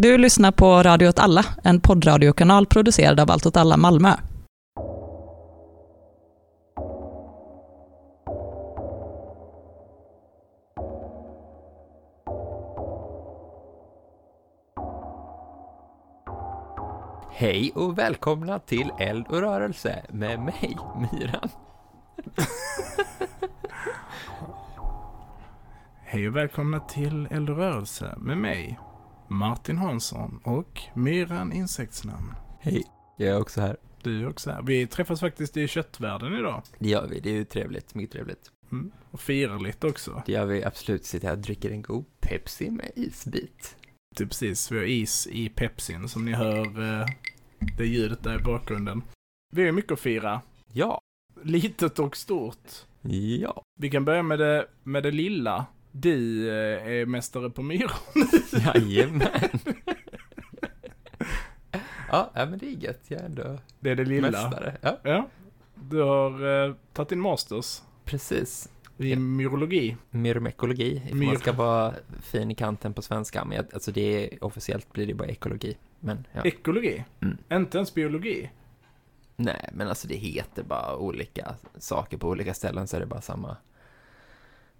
Du lyssnar på Radio åt alla, en poddradiokanal producerad av Allt åt alla Malmö. Hej och välkomna till Eld och rörelse med mig, Myran. Hej och välkomna till Eld och rörelse med mig, Martin Hansson och Myran Insektsnamn. Hej, jag är också här. Du är också här. Vi träffas faktiskt i köttvärlden idag. Det gör vi, det är ju trevligt, mycket trevligt. Mm. Och firar lite också. Det gör vi absolut, sitter här och dricker en god Pepsi med isbit. Typ precis, vi har is i Pepsin som ni hör eh, det ljudet där i bakgrunden. Vi har mycket att fira. Ja, Litet och stort. ja, Vi kan börja med det, med det lilla. Du eh, är mästare på myror. jajamän. ja, ja, men det är gött, jag är ändå Det är det lilla. mästare. Ja, Ja. Du har eh, tagit din masters precis. i myrologi. Myrmekologi, ifall Myr- man ska vara fin i kanten på svenska, men jag, alltså det är, officiellt blir det bara ekologi. Men ja. Ekologi. Mm. Inte ens biologi. Nej, men alltså det heter bara olika saker på olika ställen så är det bara samma,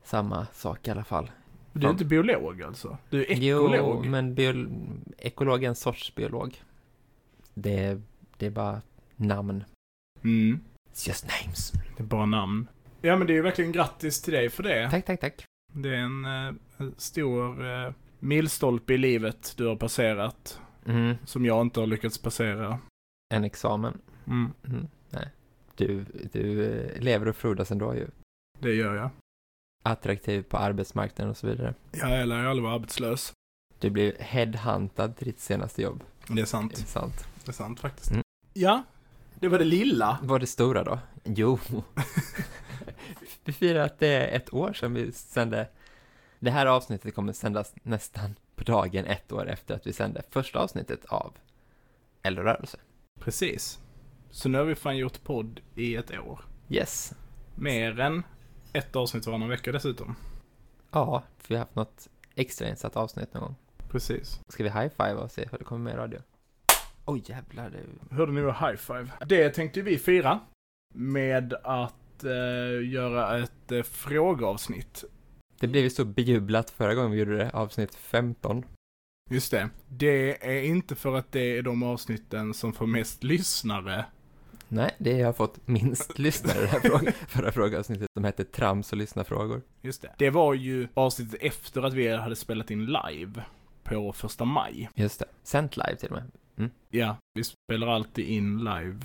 samma sak i alla fall. Du är inte biolog alltså? Du är Jo, ekolog? men biol ekolog är en sorts biolog. Det, är- det är bara namn. Mm. It's just names. Det är bara namn. Ja men det är ju verkligen grattis till dig för det. Tack, tack, tack. Det är en eh, stor eh, milstolpe i livet du har passerat. Mm, Som jag inte har lyckats passera. en examen. Mm. Mm, nej. Du, du eh, lever och frodas ändå ju. Det gör jag. Attraktiv på arbetsmarknaden och så vidare. Jag lär ju aldrig vara arbetslös. Du blev headhuntad till ditt senaste jobb. Det är sant. Intressant. Det är sant faktiskt. Mm. Ja, det var det lilla. Vad är det stora då? Jo. vi firar att det är ett år sedan vi sände. Det här avsnittet kommer sändas nästan på dagen ett år efter att vi sände första avsnittet av Eldrörelse. Precis. Så nu har vi fan gjort podd i ett år. Yes. Mer än ett avsnitt varannan vecka dessutom. Ja, för vi har haft något extrainsatt avsnitt någon gång. Precis. Ska vi high-five och se vad det kommer med i radio? Oj jävlar, det... Hörde ni high five? Det tänkte vi fira med att eh, göra ett eh, frågeavsnitt. det blev ju så bejublat förra gången vi gjorde det, avsnitt 15. Just det. Det är inte för att det är de avsnitten som får mest lyssnare. Nej, det har fått minst lyssnare det här fråga, förra frågeavsnittet som hette Trams och lyssnarfrågor. Just det. Det var ju avsnittet efter att vi hade spelat in live på första maj. Just det, sänt live till och med. Ja, vi spelar alltid in live.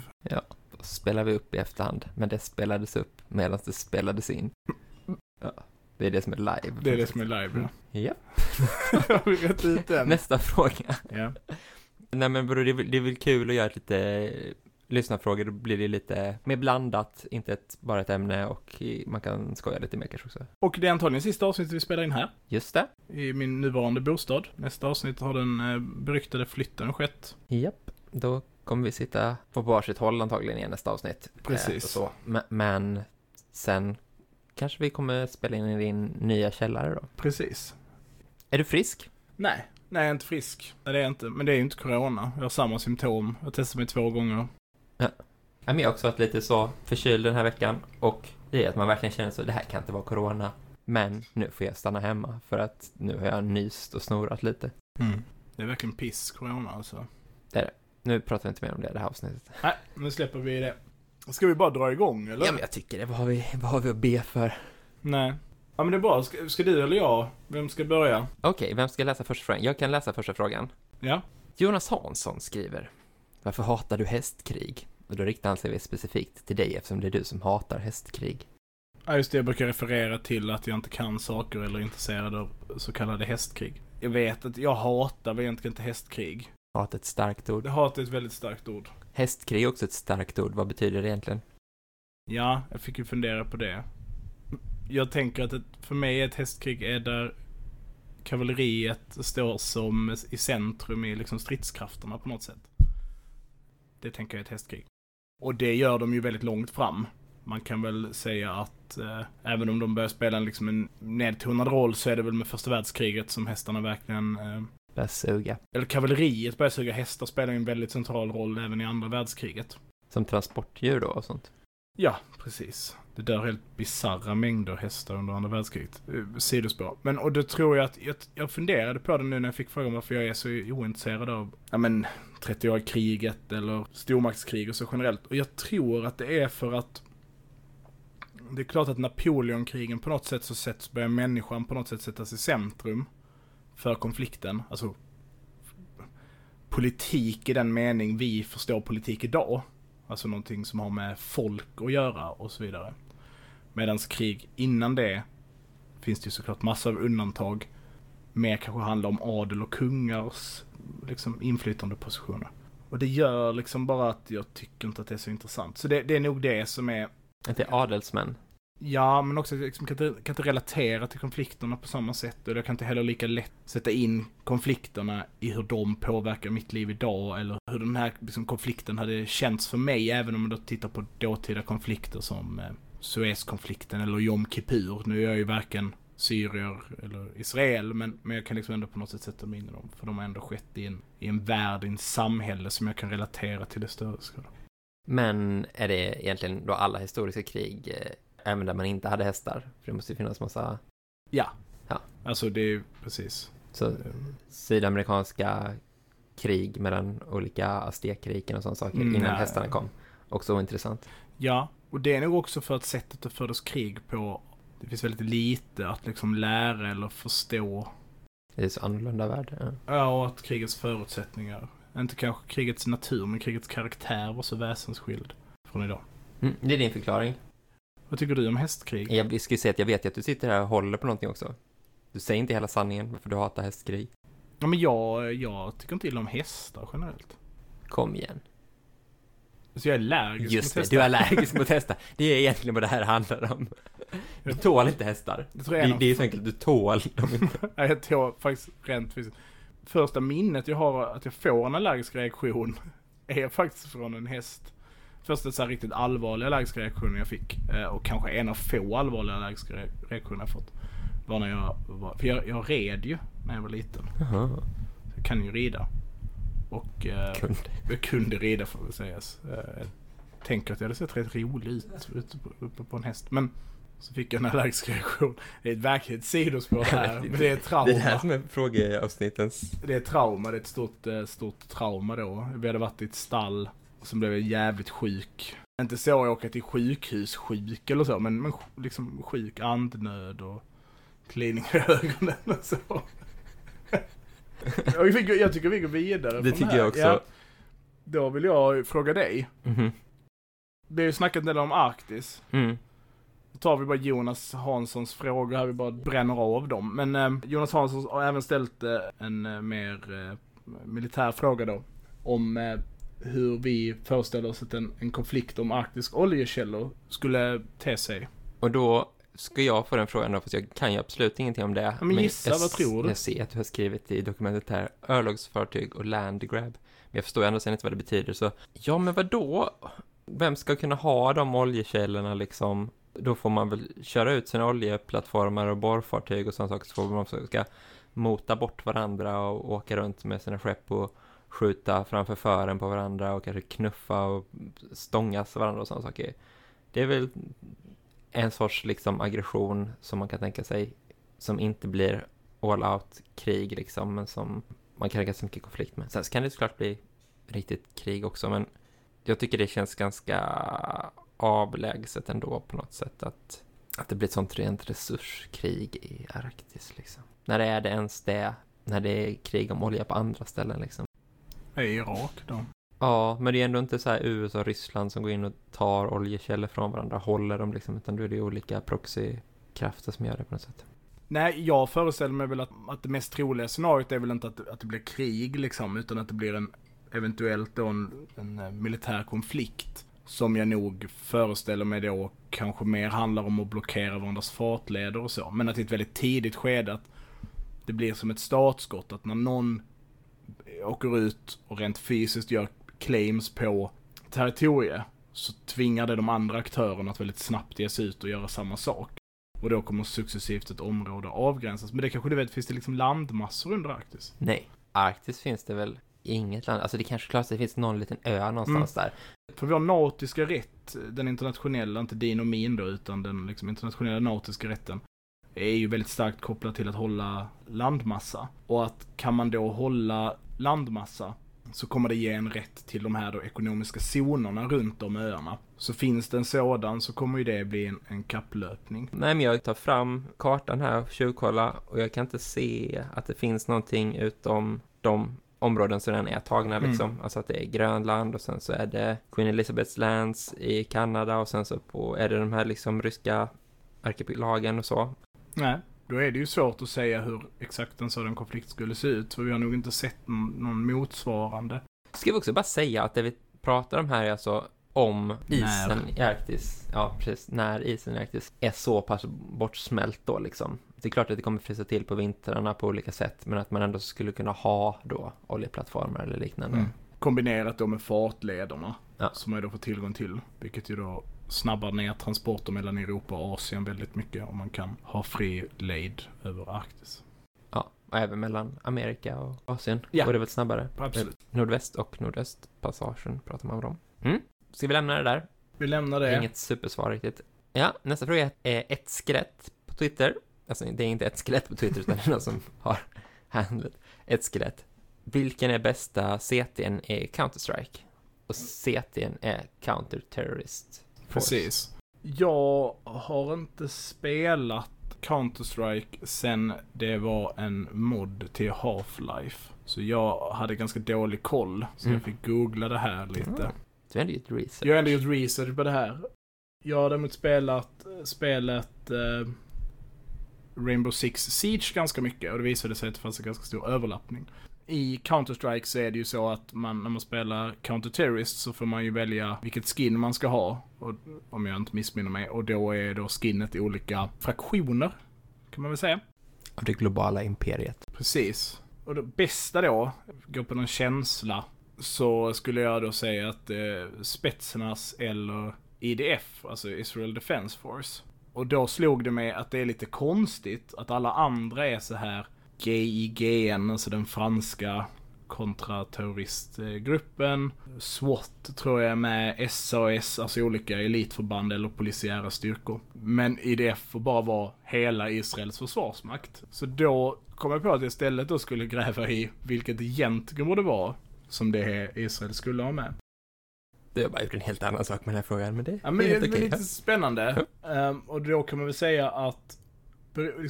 Då spelar vi upp i efterhand, men det spelades upp medan det spelades in. Ja, det är det som är live. Det är det som är live, ja. Ja. Har vi rätt ut den? Nästa fråga. Ja. Nej men bror, det, är det är väl kul att göra ett lite lyssnarfrågor, då blir det lite mer blandat, inte ett, bara ett ämne och man kan skoja lite mer kanske också. Och det är antagligen sista avsnittet vi spelar in här. Just det. I min nuvarande bostad. Nästa avsnitt har den eh, beryktade flytten skett. Japp. Då kommer vi sitta på varsitt håll antagligen i nästa avsnitt. Precis. Eh, och så. Men, sen kanske vi kommer spela in i din nya källare då. Precis. Är du frisk? Nej, nej jag är inte frisk. Nej, det är jag inte. Men det är ju inte corona. Jag har samma symptom. Jag testat mig två gånger. Ja, jag har också varit lite så förkyld den här veckan och det är att man verkligen känner så, det här kan inte vara corona. Men nu får jag stanna hemma för att nu har jag nyst och snorat lite. Det är verkligen piss, corona alltså. Nu pratar vi inte mer om det i det här avsnittet. Nej, nu släpper vi det. Ska vi bara dra igång eller? Ja, men jag tycker det. Vad har vi, vad har vi att be för? Nej. Ja men det är bra. Ska, ska du eller jag? Vem ska börja? Okej, vem ska läsa första frågan? Jag kan läsa första frågan. Ja. Jonas Hansson skriver Varför hatar du hästkrig? Och då riktar han sig specifikt till dig eftersom det är du som hatar hästkrig. Ja just det, jag brukar referera till att jag inte kan saker eller är intresserad av så kallade hästkrig. Jag vet att jag hatar väl egentligen inte hästkrig. Hat är ett starkt ord. Det hat är ett väldigt starkt ord. Hästkrig är också ett starkt ord. Vad betyder det egentligen? Ja, jag fick ju fundera på det. Jag tänker att ett, för mig ett hästkrig är där kavalleriet står som i centrum i liksom stridskrafterna på något sätt. Det tänker jag är ett hästkrig. Och det gör de ju väldigt långt fram. Man kan väl säga att eh, även om de börjar spela en, liksom en nedtonad roll så är det väl med första världskriget som hästarna verkligen eh, börjar suga. Eller kavalleriet börjar suga. Hästar spelar ju en väldigt central roll även i andra världskriget. Som transportdjur då och sånt. Ja, precis. Det dör helt bisarra mängder hästar under andra världskriget. Eh, sidospår. Men och då tror jag att, jag, jag funderade på det nu när jag fick frågan varför jag är så ointresserad av, ja men, 30-åriga kriget eller stormaktskrig och så generellt. Och jag tror att det är för att det är klart att Napoleonkrigen på något sätt så sätts, börjar människan på något sätt sättas i centrum för konflikten. Alltså politik i den mening vi förstår politik idag. Alltså någonting som har med folk att göra och så vidare. Medans krig innan det finns det ju såklart massor av undantag. Mer kanske handlar om adel och kungars liksom, inflytande positioner. Och det gör liksom bara att jag tycker inte att det är så intressant. Så det, det är nog det som är Att det är adelsmän. Ja, men också liksom, kan, inte, kan inte relatera till konflikterna på samma sätt. Och jag kan inte heller lika lätt sätta in konflikterna i hur de påverkar mitt liv idag. Eller hur den här liksom, konflikten hade känts för mig. Även om man då tittar på dåtida konflikter som eh, Suezkonflikten eller Jom Kippur. Nu är jag ju varken syrier eller Israel. Men, men jag kan liksom ändå på något sätt sätta mig in i dem. För de har ändå skett i en, i en värld, i en samhälle som jag kan relatera till det större. Men är det egentligen då alla historiska krig, eh, även där man inte hade hästar? För det måste ju finnas massa, Ja. Ja. Alltså det är precis. så Eh, sydamerikanska krig mellan olika aztekriken och sådana saker Mm, innan nej. hästarna kom. Också ointressant. Ja, och det är nog också för att sättet det fördes krig på, det finns väldigt lite att liksom lära eller förstå. Det är så annorlunda värld. Ja. Ja, och att krigets förutsättningar, inte kanske krigets natur, men krigets karaktär var så väsensskild från idag. Mm, det är din förklaring. Vad tycker du om hästkrig? Jag ju säga att jag vet att du sitter här och håller på någonting också. Du säger inte hela sanningen varför du hatar hästkrig. Ja, men jag, jag tycker inte illa om hästar generellt. Kom igen. Så jag är allergisk Just mot det, hästar. du är allergisk mot hästar. Det är egentligen vad det här handlar om. Du tål inte hästar. Det jag är Det, det är så enkelt, du tål dem inte. Nej, jag tror faktiskt rent fysiskt. Första minnet jag har att jag får en allergisk reaktion är faktiskt från en häst. Första så riktigt allvarliga allergiska reaktionen jag fick. eh, Och kanske en av få allvarliga allergiska re- reaktioner jag fått. Var när jag var, för jag, jag red ju när jag var liten. Jaha, Jag kan ju rida. Och eh, kunde. jag kunde rida får väl sägas. Eh, Jag tänker att jag hade sett rätt rolig ut ute på, uppe på en häst. Men så fick jag en allergisk reaktion. Det är ett verkligt sidospår här. Men det är trauma. Det är det här som är frågeavsnittens... Det är trauma, det är ett stort, eh, stort trauma då. Vi hade varit i ett stall och så blev jag jävligt sjuk. Inte så jag åker till sjukhus sjuk eller så, men, men liksom sjuk andnöd och klining i ögonen och så. Vi fick- jag tycker vi går vidare Det tycker här. jag också. Ja, då vill jag fråga dig. Mhm. Vi har ju snackat en del om Arktis. Mm. Då tar vi bara Jonas Hanssons frågor här, vi bara bränner av dem. Men eh, Jonas Hansson har även ställt eh, en eh, mer eh, militär fråga då. Om eh, hur vi föreställer oss att en, en konflikt om arktiska oljekällor skulle te sig. Och då ska jag få den frågan då, fast jag kan ju absolut ingenting om det. Ja, men gissa, jag, vad tror du? Jag ser att du har skrivit i dokumentet här, örlogsfartyg och landgrab. Men jag förstår ändå sen inte vad det betyder, så ja, men vad då? Vem ska kunna ha de oljekällorna liksom? Då får man väl köra ut sina oljeplattformar och borrfartyg och sådana saker, så får man försöka mota bort varandra och åka runt med sina skepp och skjuta framför fören på varandra och kanske knuffa och stångas varandra och sådana saker. Det är väl en sorts liksom aggression som man kan tänka sig som inte blir all out krig liksom, men som man kan ha ganska mycket konflikt med. Sen så kan det såklart bli riktigt krig också, men jag tycker det känns ganska avlägset ändå på något sätt att, att det blir ett sånt rent resurskrig i Arktis liksom. När är det ens det? När det är krig om olja på andra ställen liksom. I Irak då. Ja, men det är ändå inte så här USA och Ryssland som går in och tar oljekällor från varandra, håller dem liksom, utan då är det olika proxykrafter som gör det på något sätt. Nej, jag föreställer mig väl att, att det mest troliga scenariot är väl inte att, att det blir krig liksom, utan att det blir en eventuellt då en, en eh, militär konflikt. Som jag nog föreställer mig då kanske mer handlar om att blockera varandras fartleder och så. Men att i ett väldigt tidigt skede att det blir som ett startskott. Att när någon åker ut och rent fysiskt gör claims på territoriet så tvingar det de andra aktörerna att väldigt snabbt ge sig ut och göra samma sak. Och då kommer successivt ett område avgränsas. Men det kanske du vet, finns det liksom landmassor under Arktis? Nej. Arktis finns det väl inget land, alltså det kanske klart det finns någon liten ö någonstans där. För vår nautiska rätt, den internationella, inte din och min då, utan den liksom internationella nautiska rätten, är ju väldigt starkt kopplad till att hålla landmassa. Och att kan man då hålla landmassa så kommer det ge en rätt till de här då ekonomiska zonerna runt de öarna. Så finns det en sådan så kommer ju det bli en, en kapplöpning. Nej, men jag tar fram kartan här och tjuvkollar och jag kan inte se att det finns någonting utom de områden som redan är tagna Mm. liksom. Alltså att det är Grönland och sen så är det Queen Elizabeths Lands i Kanada och sen så på, är det de här liksom ryska arkipelagen och så. Nej, då är det ju svårt att säga hur exakt en sådan konflikt skulle se ut. För vi har nog inte sett någon, motsvarande. Ska vi också bara säga att det vi pratar om här är alltså om isen När. i Arktis, ja precis, när isen i Arktis är så pass bortsmält då liksom. Det är klart att det kommer frysa till på vintrarna på olika sätt, men att man ändå skulle kunna ha då oljeplattformar eller liknande. Mm. Kombinerat då med fartlederna. Ja. Som man då får tillgång till. Vilket ju då snabbar ner transporter mellan Europa och Asien väldigt mycket. Om man kan ha fri lejd över Arktis. Ja, och även mellan Amerika och Asien Ja. går det väl snabbare. Absolut. Nordväst och nordöstpassagen pratar man om. Mm. Ska vi lämna det där? Vi lämnar det. Inget supersvar riktigt. Ja, nästa fråga är ett skelett på Twitter. Alltså, det är inte ett skelett på Twitter, utan det är någon som har handlat ett skelett. Vilken är bästa CT'n i Counter-Strike? Och CT'n är Counter Terrorist Force. Precis. Jag har inte spelat Counter-Strike sen det var en mod till Half-Life. Så jag hade ganska dålig koll. Så Mm. jag fick googla det här lite. Mm. Du har ändå gjort research. Jag har ändå gjort research på det här. Jag har däremot spelat eh, spelet eh, Rainbow Six Siege ganska mycket och det visade sig att det fanns en ganska stor överlappning. I Counter-Strike så är det ju så att man, när man spelar Counter-Terrorist så får man ju välja vilket skin man ska ha. Och, om jag inte missminner mig. Och då är då skinnet i olika fraktioner. Kan man väl säga. Av det globala imperiet. Precis. Och det bästa då, går på någon känsla, så skulle jag då säga att eh, Spetsnas eller IDF, alltså Israel Defense Force. Och då slog det mig att det är lite konstigt att alla andra är så här GIGN, alltså den franska kontraterroristgruppen. SWAT tror jag är med, SAS, alltså olika elitförband eller polisiära styrkor. Men IDF får bara vara hela Israels försvarsmakt. Så då kom jag på att jag istället då skulle gräva i vilket egentligen borde vara som det Israel skulle ha med. Du har bara gjort en helt annan sak med den här frågan, men det Ja, men är det helt är okej. lite spännande. Ehm, och då kan man väl säga att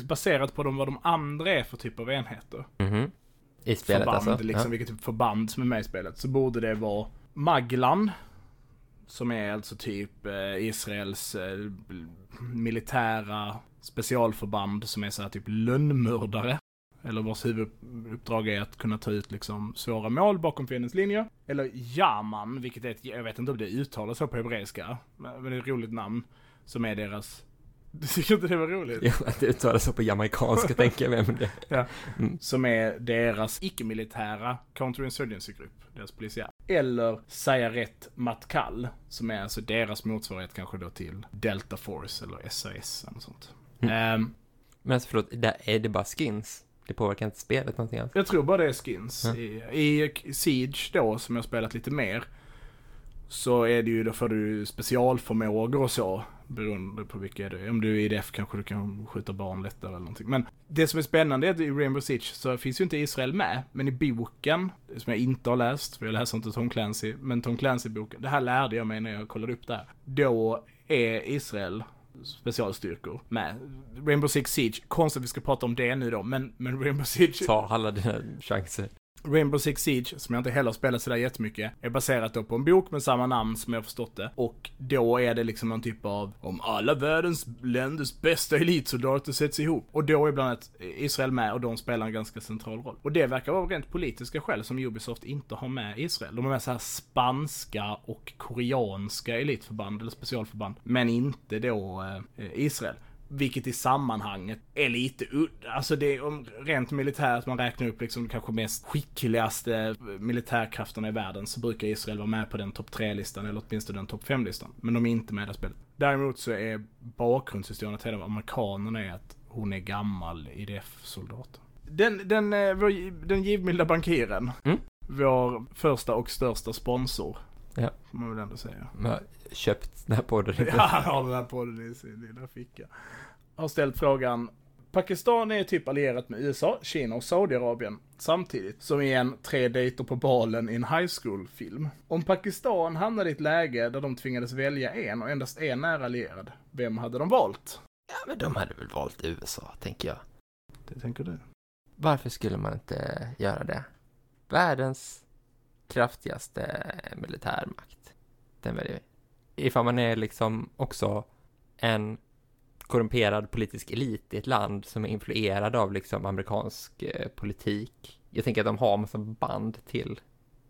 baserat på de, vad de andra är för typ av enheter. Mhm. I spelet förband, alltså? liksom vilket typ förband som är med i spelet. Så borde det vara Maglan. Som är alltså typ eh, Israels eh, militära specialförband som är så här typ lönnmördare. Eller vars huvuduppdrag är att kunna ta ut liksom svåra mål bakom fiendens linjer. Eller Yaman, vilket är ett, jag vet inte om det uttalas så på hebreiska. Men det är ett roligt namn. Som är deras... Du tycker inte det var roligt? Jo, att det uttalas på jamaicanska tänker jag mig, men det... Som är deras icke-militära counterinsurgency-grupp. Deras polisiär. Eller Sayaret Matkal. Som är alltså deras motsvarighet kanske då till Delta Force eller SAS eller sånt. Mm. Ehm, Men alltså, förlåt, där är det bara skins? Det påverkar inte spelet någonting alls? jag tror bara det är skins. Ja. I, I Siege då, som jag har spelat lite mer. Så är det ju, då får du specialförmågor och så. Beroende på vilka det är. Om du är IDF kanske du kan skjuta barn lättare eller någonting. Men det som är spännande är att i Rainbow Siege så finns ju inte Israel med. Men i boken, som jag inte har läst, för jag läser inte Tom Clancy, men Tom Clancy-boken, det här lärde jag mig när jag kollade upp det här. Då är Israel specialstyrkor med. Rainbow Six Siege, konstigt att vi ska prata om det nu då, men, men Rainbow Siege Ta alla dina chanser. Rainbow Six Siege, som jag inte heller spelat sådär jättemycket, är baserat då på en bok med samma namn som jag förstått det. Och då är det liksom någon typ av om alla världens länders bästa elitsoldater sätts ihop. Och då är bland annat Israel med och de spelar en ganska central roll. Och det verkar vara rent politiska skäl som Ubisoft inte har med Israel. De har med så här spanska och koreanska elitförband eller specialförband. Men inte då eh, Israel. Vilket i sammanhanget är lite udda. Alltså det är om rent militärt, man räknar upp liksom kanske mest skickligaste militärkrafterna i världen så brukar Israel vara med på den topp 3-listan eller åtminstone den topp 5-listan. Men de är inte med i det spelet. Däremot så är bakgrundshistorien hela amerikanerna är att hon är gammal IDF-soldat. Den, den, eh, vår, den givmilda bankiren. Mm. Vår första och största sponsor. Ja. Får man väl ändå säga. Man har köpt den här podden. Ja, han har den här podden i sin lilla ficka. Har ställt frågan. Pakistan är typ allierat med USA, Kina och Saudiarabien samtidigt. Som i en tre dejter på balen i en high school-film. Om Pakistan hamnade i ett läge där de tvingades välja en och endast en är allierad, vem hade de valt? Ja, men de hade väl valt USA, tänker jag. Det tänker du? Varför skulle man inte göra det? Världens kraftigaste militärmakt. Den väljer vi. Ifall man är liksom också en korrumperad politisk elit i ett land som är influerad av liksom amerikansk eh, politik. Jag tänker att de har massa band till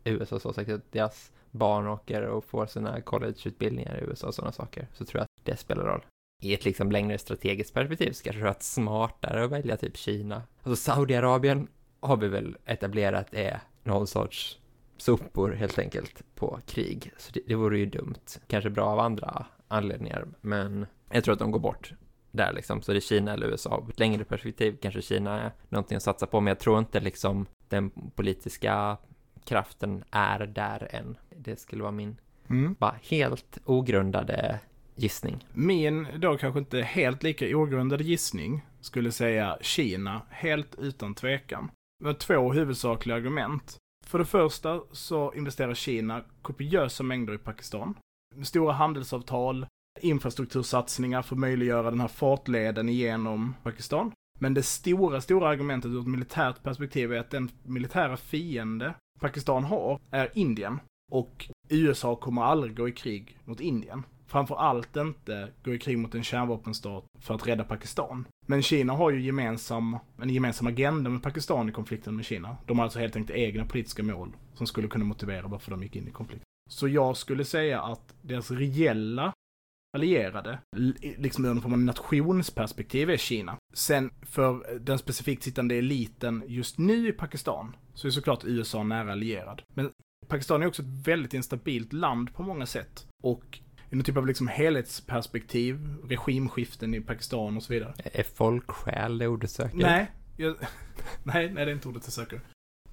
USA så sagt att deras barn åker och får sina collegeutbildningar i USA och sådana saker. Så tror jag att det spelar roll. I ett liksom längre strategiskt perspektiv så kanske det är smartare att välja typ Kina. Alltså Saudiarabien har vi väl etablerat är någon sorts sopor helt enkelt på krig. Så det, det vore ju dumt. Kanske bra av andra anledningar, men jag tror att de går bort där liksom. Så det är Kina eller USA. På ett längre perspektiv kanske Kina är någonting att satsa på, men jag tror inte liksom den politiska kraften är där än. Det skulle vara min Mm. bara helt ogrundade gissning. Min, då kanske inte helt lika ogrundade gissning, skulle säga Kina, helt utan tvekan. Med två huvudsakliga argument. För det första så investerar Kina kopiösa mängder i Pakistan. Stora handelsavtal, infrastruktursatsningar för att möjliggöra den här fartleden igenom Pakistan. Men det stora, stora argumentet ur ett militärt perspektiv är att den militära fiende Pakistan har är Indien. Och USA kommer aldrig gå i krig mot Indien. Framför allt inte gå i krig mot en kärnvapenstat för att rädda Pakistan. Men Kina har ju gemensam, en gemensam agenda med Pakistan i konflikten med Kina. De har alltså helt enkelt egna politiska mål som skulle kunna motivera varför de gick in i konflikt. Så jag skulle säga att deras reella allierade, liksom ur en form av nationsperspektiv, är Kina. Sen för den specifikt sittande eliten just nu i Pakistan så är såklart USA nära allierad. Men Pakistan är också ett väldigt instabilt land på många sätt. Och i någon typ av liksom helhetsperspektiv, regimskiften i Pakistan och så vidare. Är folksjäl det ordet söker? Nej, jag, nej, nej, det är inte ordet jag söker.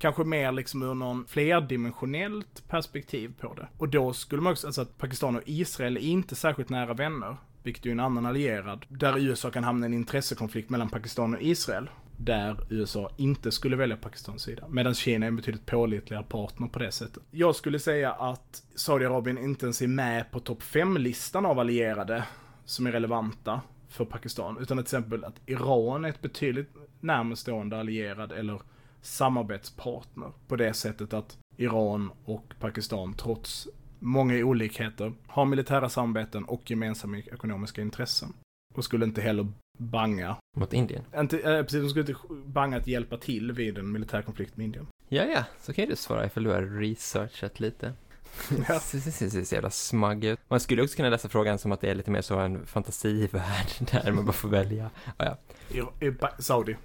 Kanske mer liksom ur någon flerdimensionellt perspektiv på det. Och då skulle man också, alltså att Pakistan och Israel är inte särskilt nära vänner, vilket är en annan allierad, där USA kan hamna i en intressekonflikt mellan Pakistan och Israel, där USA inte skulle välja Pakistans sida. Medan Kina är en betydligt pålitligare partner på det sättet. Jag skulle säga att Saudiarabien inte ens är med på topp 5-listan av allierade som är relevanta för Pakistan, utan till exempel att Iran är ett betydligt närmare stående allierad eller samarbetspartner på det sättet att Iran och Pakistan trots många olikheter har militära samarbeten och gemensamma ekonomiska intressen. Och skulle inte heller banga, Mot Indien? inte, äh, precis, de skulle inte banga att hjälpa till vid en militär konflikt med Indien. Ja, ja, så kan ju du svara ifall du har researchat lite. Ja. Så jävla smug ut. Man skulle också kunna läsa frågan som att det är lite mer så en fantasivärld där man bara får välja. Ja, ja. I, i Saudi.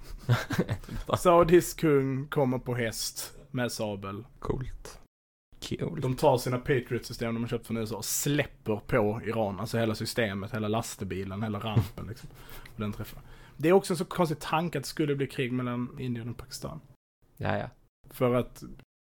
Saudis kung kommer på häst med sabel. Coolt. Kul. De tar sina Patriot-system de har köpt från USA och släpper på Iran. Alltså hela systemet, hela lastbilen, hela rampen liksom. Och den träffar. Det är också en så konstig tanke att det skulle bli krig mellan Indien och Pakistan. Ja, ja. För att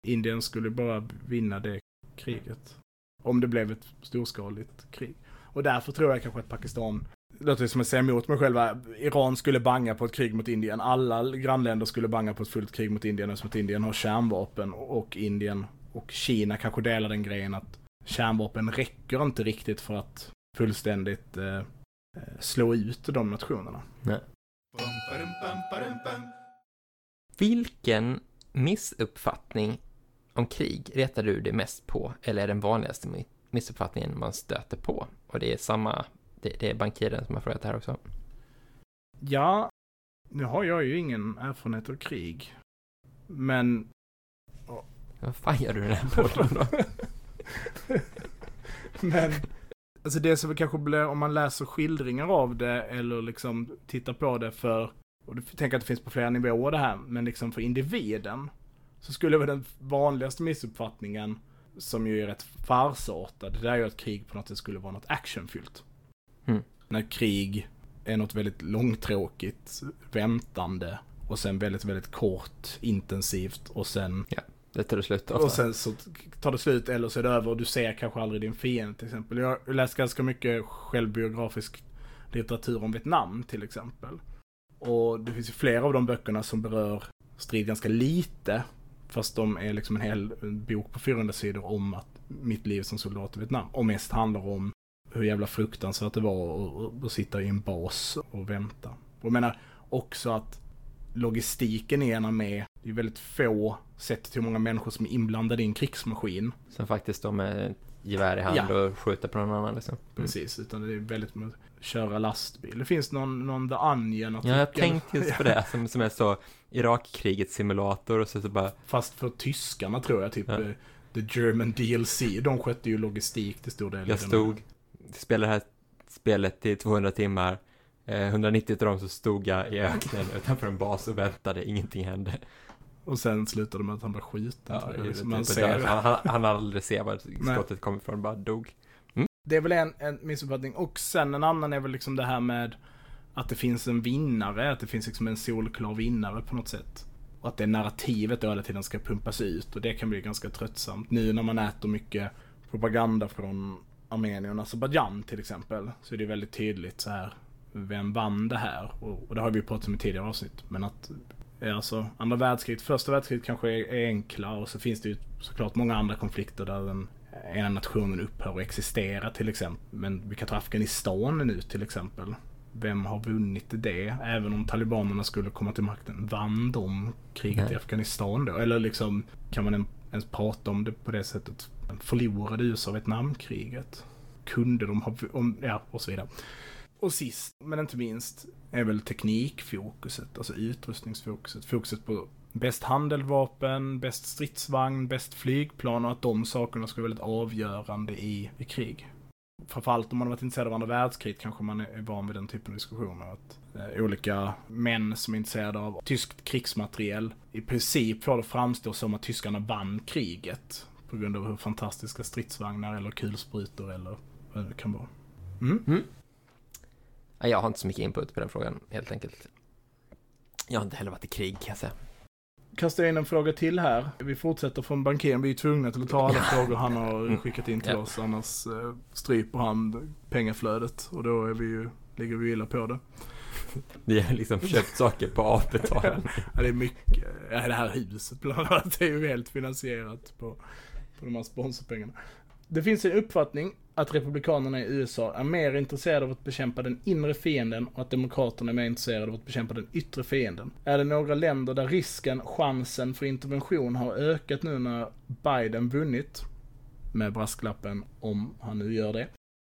Indien skulle bara vinna det kriget. Om det blev ett storskaligt krig. Och därför tror jag kanske att Pakistan, det låter som att säga emot mig själva, Iran skulle banga på ett krig mot Indien. Alla grannländer skulle banga på ett fullt krig mot Indien eftersom att Indien har kärnvapen och Indien och Kina kanske delar den grejen att kärnvapen räcker inte riktigt för att fullständigt eh, eh, slå ut de nationerna. Vilken missuppfattning om krig retar du dig mest på, eller är den vanligaste mi- missuppfattningen man stöter på? Och det är samma, det, det är bankiren som har frågat det här också. Ja, nu har jag ju ingen erfarenhet av krig. Men Vad fan gör du den här podden då? Men, alltså det som kanske blir, om man läser skildringar av det eller liksom tittar på det för, och du tänker att det finns på flera nivåer det här, men liksom för individen, så skulle väl den vanligaste missuppfattningen, som ju är rätt farsartad, det är ju att krig på något sätt skulle vara något actionfyllt. Mm. När krig är något väldigt långtråkigt, väntande och sen väldigt, väldigt kort, intensivt och sen, Det tar det slut ofta. och sen så tar det slut eller så är det över och du ser kanske aldrig din fiende till exempel. Jag har läst ganska mycket självbiografisk litteratur om Vietnam till exempel. Och det finns ju flera av de böckerna som berör strid ganska lite. Fast de är liksom en hel bok på 400 sidor om att mitt liv som soldat i Vietnam. Och mest handlar om hur jävla fruktansvärt det var att- sitta i en bas och vänta. Och jag menar också att logistiken i en armé, det är väldigt få sett till hur många människor som är inblandade i en krigsmaskin. Som faktiskt står med gevär i hand Ja. och skjuter på någon annan liksom. Mm. Precis, utan det är väldigt med köra lastbil. Det finns någon, någon The Onion Ja, jag tänkte just på det, som, som är så Irakkrigets simulator och så, så bara, Fast för tyskarna tror jag, typ Ja. eh, The German DLC. De skötte ju logistik till stor del. jag stod, spelade det här spelet i 200 timmar, eh, 190 av dem så stod jag i öknen utanför en bas och väntade, ingenting hände. Och sen slutade med att han blev skjuten. tror jag. Liksom, man typ, ser. han, han, han aldrig ser var skottet kom ifrån, bara dog. Det är väl en, en missuppfattning. Och sen en annan är väl liksom det här med att det finns en vinnare, att det finns liksom en solklar vinnare på något sätt. Och att det narrativet då hela tiden ska pumpas ut och det kan bli ganska tröttsamt. Nu när man äter mycket propaganda från Armenien och Azerbajdzjan till exempel, så är det väldigt tydligt så här, vem vann det här? Och, och det har vi ju pratat om i tidigare avsnitt, men att eh, Alltså andra världskriget, första världskriget kanske är, är enkla och så finns det ju såklart många andra konflikter där den ena nationen upphör att existera till exempel. Men vi kan ta Afghanistan nu till exempel. Vem har vunnit det? Även om talibanerna skulle komma till makten. Vann de kriget Nej. i Afghanistan då? Eller liksom, kan man en- ens prata om det på det sättet? Förlorade USA Vietnamkriget? Kunde de ha, om, ja, och så vidare. Och sist, men inte minst, är väl teknikfokuset, alltså utrustningsfokuset. Fokuset på bäst handeldvapen, bäst stridsvagn, bäst flygplan och att de sakerna ska vara väldigt avgörande i, i krig. Framförallt om man har varit intresserad av andra världskriget kanske man är van vid den typen av diskussioner. Att eh, olika män som är intresserade av tyskt krigsmateriel i princip får det framstå som att tyskarna vann kriget. På grund av hur fantastiska stridsvagnar eller kulsprutor eller vad det kan vara. Mm. Mm. Jag har inte så mycket input på den frågan, helt enkelt. Jag har inte heller varit i krig, kan jag säga kastar in en fråga till här. Vi fortsätter från bankiren. Vi är tvungna till att ta alla frågor han har Mm. skickat in till oss. Annars eh, stryper han pengaflödet. Och då är vi ju, ligger vi illa på det. Vi har liksom köpt saker på avbetalning. Ja, det är mycket. Ja, det här huset bland annat är ju helt finansierat på, på de här sponsorpengarna. Det finns en uppfattning att republikanerna i USA är mer intresserade av att bekämpa den inre fienden och att demokraterna är mer intresserade av att bekämpa den yttre fienden. Är det några länder där risken, chansen för intervention har ökat nu när Biden vunnit? Med brasklappen om han nu gör det.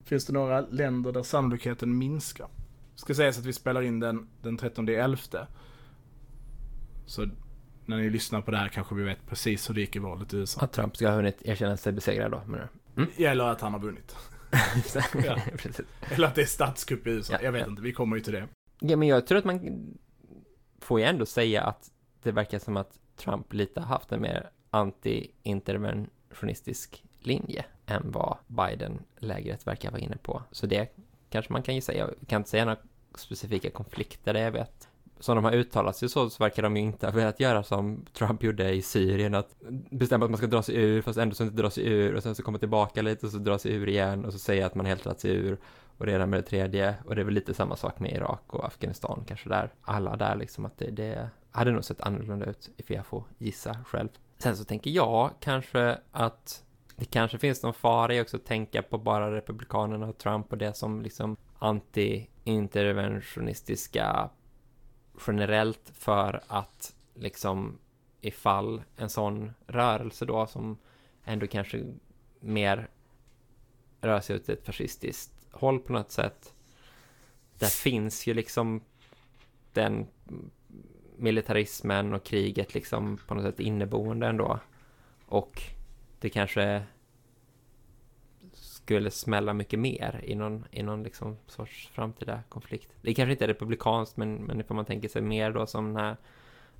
Finns det några länder där sannolikheten minskar? Ska sägas att vi spelar in den den 13 11. Så när ni lyssnar på det här kanske vi vet precis hur det gick i valet i USA. Att Trump ska ha hunnit erkänna sig besegrad då, menar du? Eller att han har vunnit. Ja. Eller att det är statskupp i USA. Ja, jag vet ja. inte, vi kommer ju till det. Ja, men jag tror att man får ju ändå säga att det verkar som att Trump lite har haft en mer anti-interventionistisk linje än vad Biden-lägret verkar vara inne på. Så det kanske man kan ju säga. Jag kan inte säga några specifika konflikter där jag vet. Som de har uttalat sig så, så verkar de ju inte ha velat göra som Trump gjorde i Syrien, att bestämma att man ska dra sig ur, fast ändå så inte dra sig ur, och sen så komma tillbaka lite och så dra sig ur igen, och så säga att man helt dragit sig ur, och redan med det tredje, och det är väl lite samma sak med Irak och Afghanistan kanske där, alla där liksom, att det, det hade nog sett annorlunda ut, ifall jag får gissa själv. Sen så tänker jag kanske att det kanske finns någon fara i också att tänka på bara Republikanerna och Trump och det som liksom anti-interventionistiska generellt för att liksom ifall en sån rörelse då som ändå kanske mer rör sig åt ett fascistiskt håll på något sätt. Där finns ju liksom den militarismen och kriget liksom på något sätt inneboende ändå. Och det kanske skulle smälla mycket mer i någon, i någon liksom sorts framtida konflikt. Det kanske inte är republikanskt, men, men ifall man tänker sig mer då som den här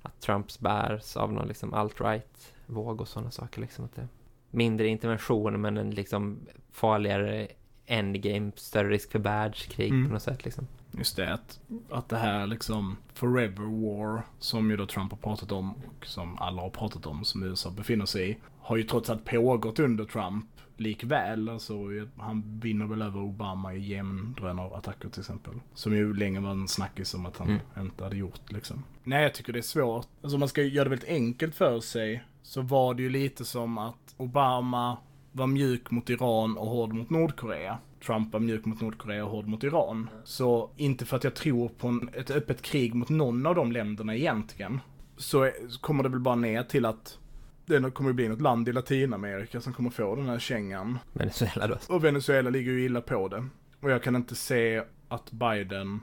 att Trumps bärs av någon liksom alt-right-våg och sådana saker. Liksom att det, mindre intervention, men en liksom farligare endgame, större risk för världskrig Mm. på något sätt liksom. Just det, att, att det här liksom forever war som ju då Trump har pratat om och som alla har pratat om som USA befinner sig i har ju trots allt pågått under Trump likväl. Alltså han vinner väl över Obama i Jemen-drönarattacker till exempel. Som ju länge var en snackis om att han Mm. inte hade gjort liksom. Nej, jag tycker det är svårt. Alltså om man ska göra det väldigt enkelt för sig så var det ju lite som att Obama var mjuk mot Iran och hård mot Nordkorea. Trump var mjuk mot Nordkorea och hård mot Iran. Så inte för att jag tror på en, ett öppet krig mot någon av de länderna egentligen. Så kommer det väl bara ner till att det kommer bli något land i Latinamerika som kommer få den här kängan. Venezuela då. Och Venezuela ligger ju illa på det. Och jag kan inte se att Biden...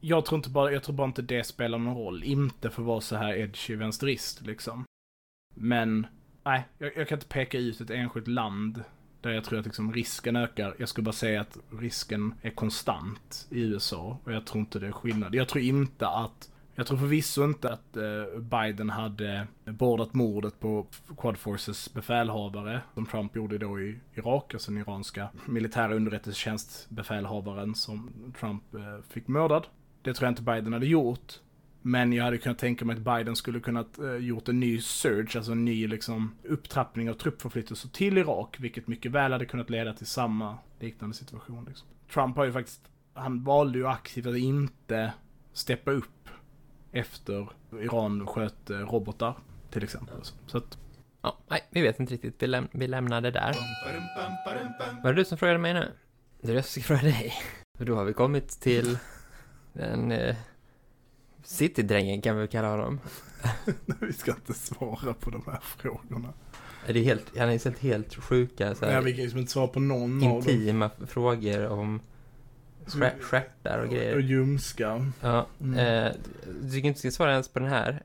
Jag tror inte bara, jag tror bara inte det spelar någon roll. Inte för att vara så här edgy vänsterist liksom. Men, nej, jag, jag kan inte peka ut ett enskilt land där jag tror att liksom risken ökar. Jag skulle bara säga att risken är konstant i USA. Och jag tror inte det är skillnad. Jag tror inte att jag tror förvisso inte att eh, Biden hade bordat mordet på Quad Forces befälhavare som Trump gjorde då i Irak, alltså den iranska militära underrättelsetjänstbefälhavaren som Trump eh, fick mördad. Det tror jag inte Biden hade gjort. Men jag hade kunnat tänka mig att Biden skulle kunnat eh, gjort en ny surge, alltså en ny liksom upptrappning av truppförflyttelser till Irak, vilket mycket väl hade kunnat leda till samma liknande situation. Liksom. Trump har ju faktiskt, han valde ju aktivt att inte steppa upp efter Iran sköt eh, robotar till exempel. Så att, Ja, nej, vi vet inte riktigt. Vi, läm- vi lämnar det där. Var det du som frågade mig nu? Det är jag som ska fråga dig. För då har vi kommit till den eh, citydrängen kan vi kalla honom. vi ska inte svara på de här frågorna. Det är helt, han ju ställt helt sjuka så Nej, här, vi kan liksom inte svara på någon av dem. intima frågor om stjärtar och Och grejer. ljumskar. Ja, Mm. eh, du tycker inte jag ska svara ens på den här.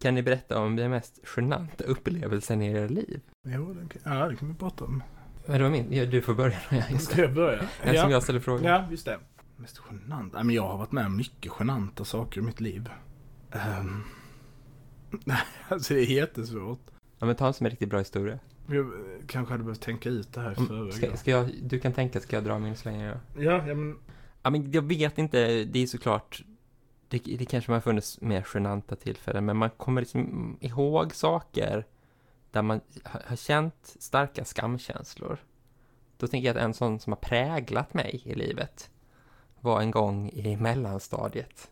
Kan ni berätta om den mest genanta upplevelsen i era liv? Jo, det kan, ja, det kan vi prata om. Men det var min, ja, du får börja ja, just Ska det. jag börja? Ja. jag ställer frågor. Ja, just det. Mest genant? Nej, men jag har varit med om mycket genanta saker i mitt liv. Um, nej, alltså det är jättesvårt. Ja, men ta en som är riktigt bra historia. Jag kanske hade behövt tänka ut det här i Om, förväg. ska, ska jag, du kan tänka, ska jag dra min så länge? Ja. Ja, ja men... ja, men jag vet inte, det är såklart, det, det kanske har funnits mer genanta tillfällen, men man kommer liksom ihåg saker där man har, har känt starka skamkänslor. Då tänker jag att en sån som har präglat mig i livet var en gång i mellanstadiet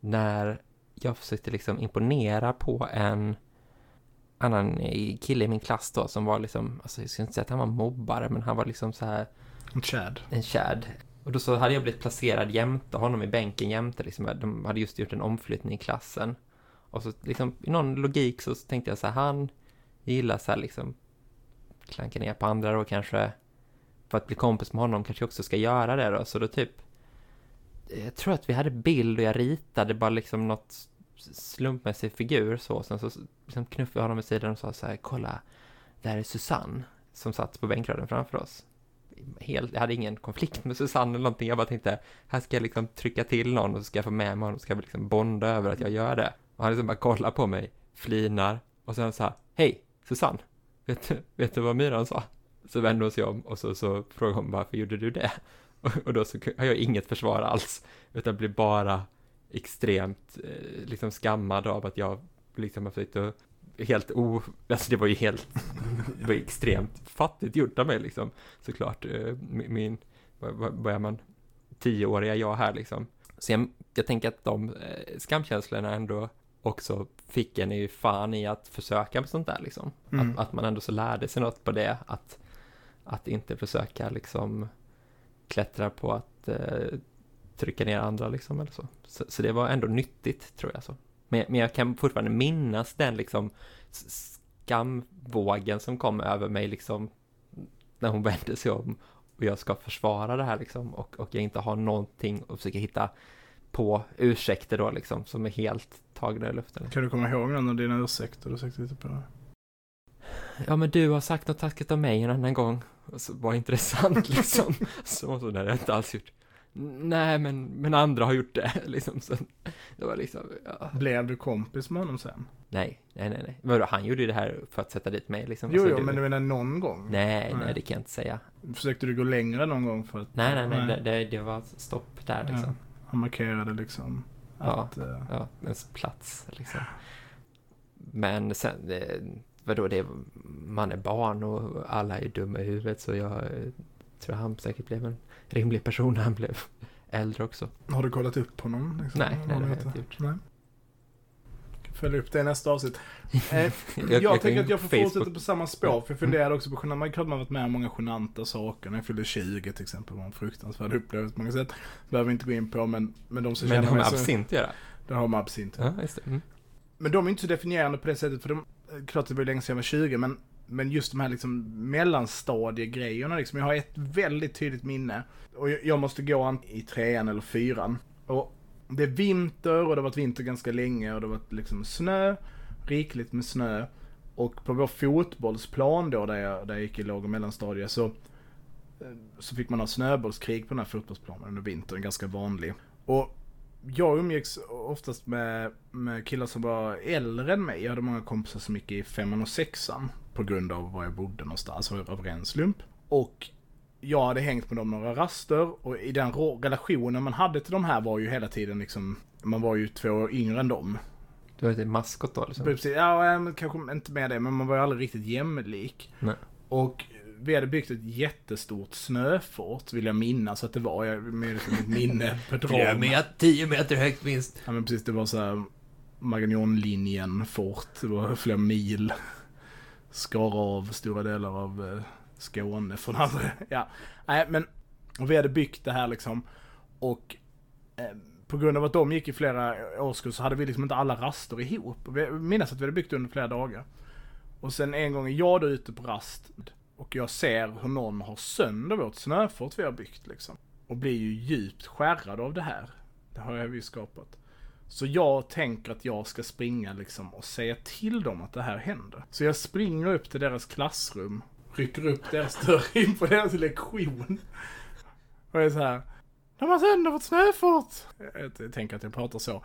när jag försökte liksom imponera på en annan kille i min klass då som var liksom, alltså jag ska inte säga att han var mobbare, men han var liksom så här En Chad. en Chad. Och då så hade jag blivit placerad jämte honom i bänken jämte, liksom, de hade just gjort en omflyttning i klassen. Och så liksom, i någon logik så tänkte jag så här, han gillar så här liksom klanka ner på andra då kanske, för att bli kompis med honom kanske jag också ska göra det då, så då typ jag tror att vi hade bild och jag ritade bara liksom något slumpmässig figur så, sen så liksom knuffade jag honom vid sidan och sa så här, kolla, det här är Susanne som satt på bänkraden framför oss helt, jag hade ingen konflikt med Susanne eller någonting. Jag bara tänkte, här ska jag liksom trycka till någon och så ska jag få med mig honom och ska vi liksom bonda över att jag gör det. Och han liksom bara kollar på mig, flinar och sen så här, hej Susanne, vet, du- vet du vad Myran sa? Så vände hon sig om och så, så frågade hon varför gjorde du det? Och, och då så har jag inget försvar alls, utan blir bara extremt eh, liksom skammad av att jag liksom har försökt att helt o... Alltså det var ju helt... Det var extremt fattigt gjort av mig liksom såklart. eh, Min, vad är man, tioåriga jag här liksom. Så jag, jag tänker att de eh, skamkänslorna ändå också fick en i fan i att försöka med sånt där liksom. Mm. Att, att man ändå så lärde sig något på det, att, att inte försöka liksom klättra på att eh, trycka ner andra liksom eller så. så. Så det var ändå nyttigt tror jag så. Men, men jag kan fortfarande minnas den liksom skamvågen som kom över mig liksom när hon vände sig om och jag ska försvara det här liksom och, och jag inte har någonting att försöka hitta på ursäkter då liksom som är helt tagna i luften. Kan du komma ihåg någon av dina ursäkter du sagt lite på det? Ja men du har sagt något taskigt om mig en annan gång och så var inte det sant liksom. Så, så det har jag inte alls gjort. Nej men, men andra har gjort det, liksom. Så det var liksom, ja. Blev du kompis med honom sen? Nej, nej, nej, nej. Vadå, han gjorde ju det här för att sätta dit mig, liksom. Jo, Alltså, jo, det- men du menar någon gång? Nej, nej, Nej. det kan jag inte säga. Försökte du gå längre någon gång för att... Nej, nej, nej, det, det, det var stopp där, liksom. Ja, han markerade liksom Ja. att... eh, Ja, ens plats, liksom. Men sen, vadå, det, man är barn och alla är dumma i huvudet, så jag tror han säkert blev en rimlig person när han blev äldre också. har du kollat upp honom? Liksom? Nej, nej, det har jag inte gjort. Nej. Följa upp det i nästa avsnitt. Eh, jag, jag kan tänker att jag får Facebook. fortsätta på samma spår, för jag funderade också på genant. Man har varit med om många genanta saker. När jag fyllde 20 till exempel var en fruktansvärd upplevelse på många sätt. Behöver vi inte gå in på, men, men de som Men känner har med mig så... absint göra. Det har med absint. Ja, just det. Mm. Men de är inte så definierande på det sättet, för de, klart det var länge sedan jag var 20, men, men just de här liksom mellanstadiegrejerna liksom. Jag har ett väldigt tydligt minne. Och jag, måste gå i trean eller fyran. Och det är vinter och det har varit vinter ganska länge och det har varit liksom snö, rikligt med snö. Och på vår fotbollsplan då, där jag, där jag gick i låg och mellanstadie, så, så fick man ha snöbollskrig på den här fotbollsplanen under vintern, ganska vanlig. Och jag umgicks oftast med, med killar som var äldre än mig. Jag hade många kompisar som gick i femman och sexan. På grund av var jag bodde någonstans, av ren slump. Och jag hade hängt med dem några raster och i den relationen man hade till de här var ju hela tiden liksom, man var ju två år yngre än dem. Du har ett maskot då, liksom. Precis, ja, kanske inte med det, men man var ju aldrig riktigt jämlik. Nej. Och vi hade byggt ett jättestort snöfort, vill jag minnas att det var. Jag liksom mitt minne bedrar 10 meter högt minst. Ja men precis, det var så här Magnonlinjen fort, det var flera mil. Skar av stora delar av eh, Skåne från andra. Ja, nej men och vi hade byggt det här liksom. Och eh, på grund av att de gick i flera årskurser så hade vi liksom inte alla raster ihop. Och vi- minns att vi hade byggt under flera dagar. Och sen en gång är jag då ute på rast och jag ser hur någon har sönder vårt snöfort vi har byggt liksom. Och blir ju djupt skärrad av det här. Det har jag ju skapat. Så jag tänker att jag ska springa liksom och säga till dem att det här händer. Så jag springer upp till deras klassrum, rycker upp deras dörr in på deras lektion. Och är så här. De har sönder vårt snöfort! Jag, jag tänker att jag pratar så.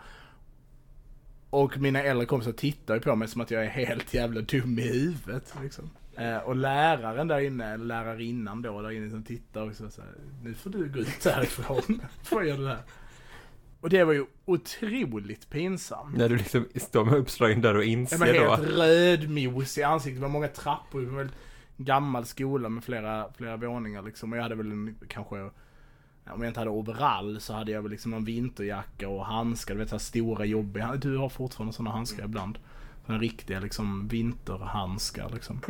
Och mina äldre kompisar tittar ju på mig som att jag är helt jävla dum i huvudet. Liksom. Eh, och läraren där inne, lärarinnan då där inne som tittar och så, här, nu får du gå ut härifrån. Vad gör du här? Och det var ju otroligt pinsamt. När du liksom står med uppslagen där och Jag inser var då. helt rödmos i ansiktet, det var många trappor, det var en gammal skola med flera, flera våningar liksom. Och jag hade väl en, kanske, om jag inte hade overall så hade jag väl liksom någon vinterjacka och handskar, du vet så här stora jobbiga, du har fortfarande sådana handskar ibland. Sådana riktiga liksom vinterhandskar liksom.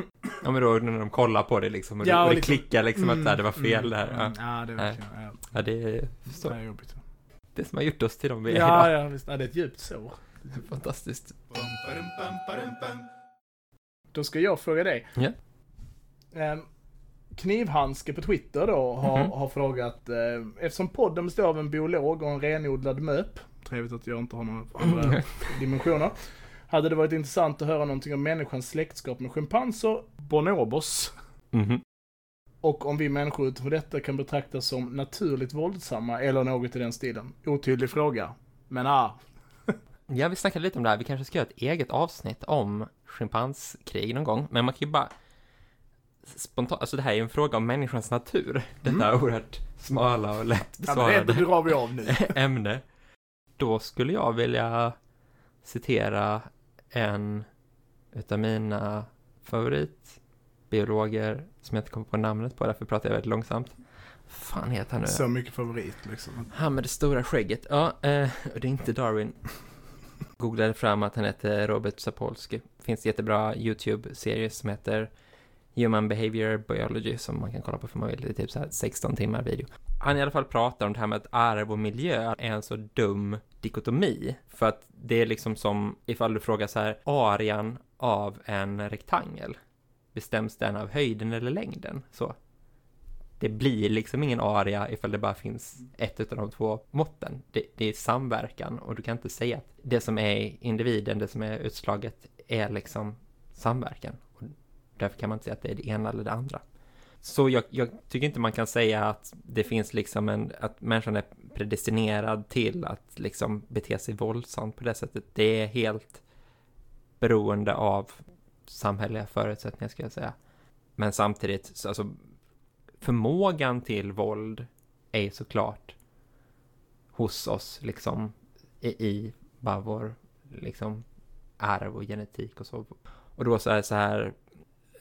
Ja men då när de kollar på det liksom och, Ja, och det liksom- klickar liksom att så här, det var fel mm, där. mm, Ja. Ja, det var ja, ja, det är det är jobbigt. Det som har gjort oss till de vi är Ja, idag. ja, visst. Ja, det är ett djupt sår. Fantastiskt. Då ska jag fråga dig. Ja. Ehm, Knivhandske på Twitter då har, Mhm. har frågat, eh, eftersom podden består av en biolog och en renodlad möp, trevligt att jag inte har några andra dimensioner, hade det varit intressant att höra någonting om människans släktskap med schimpanser, bonobos, Mhm. Och om vi människor utifrån detta kan betraktas som naturligt våldsamma eller något i den stilen. Otydlig fråga. Men ah, Ja, vi snackade lite om det här. Vi kanske ska göra ett eget avsnitt om schimpanskrig någon gång. Men man kan ju bara spontant, alltså det här är ju en fråga om människans natur. Detta oerhört smala och lätt ja, men det besvarade drar vi av nu. ämne. Då skulle jag vilja citera en utav mina favoritbiologer som jag inte kommer på namnet på, därför pratar jag väldigt långsamt. fan heter han nu? Så mycket favorit liksom. Han med det stora skägget. Ja, eh, det är inte Darwin. Googlade fram att han heter Robert Sapolsky. Finns jättebra YouTube-serie som heter Human Behavior Biology som man kan kolla på för man vill. Det är typ så här 16 timmar video. Han i alla fall pratar om det här med att arv och miljö är en så dum dikotomi. För att det är liksom som ifall du frågar så här, arean av en rektangel, bestäms den av höjden eller längden? Så. Det blir liksom ingen area ifall det bara finns ett av de två måtten. Det, det är samverkan och du kan inte säga att det som är individen, det som är utslaget, är liksom samverkan. Och därför kan man inte säga att det är det ena eller det andra. Så jag, jag, tycker inte man kan säga att det finns liksom en, att människan är predestinerad till att liksom bete sig våldsamt på det sättet. Det är helt beroende av samhälleliga förutsättningar ska jag säga. Men samtidigt, alltså förmågan till våld är såklart hos oss liksom i, i bara vår liksom arv och genetik och så. Och då så är det så här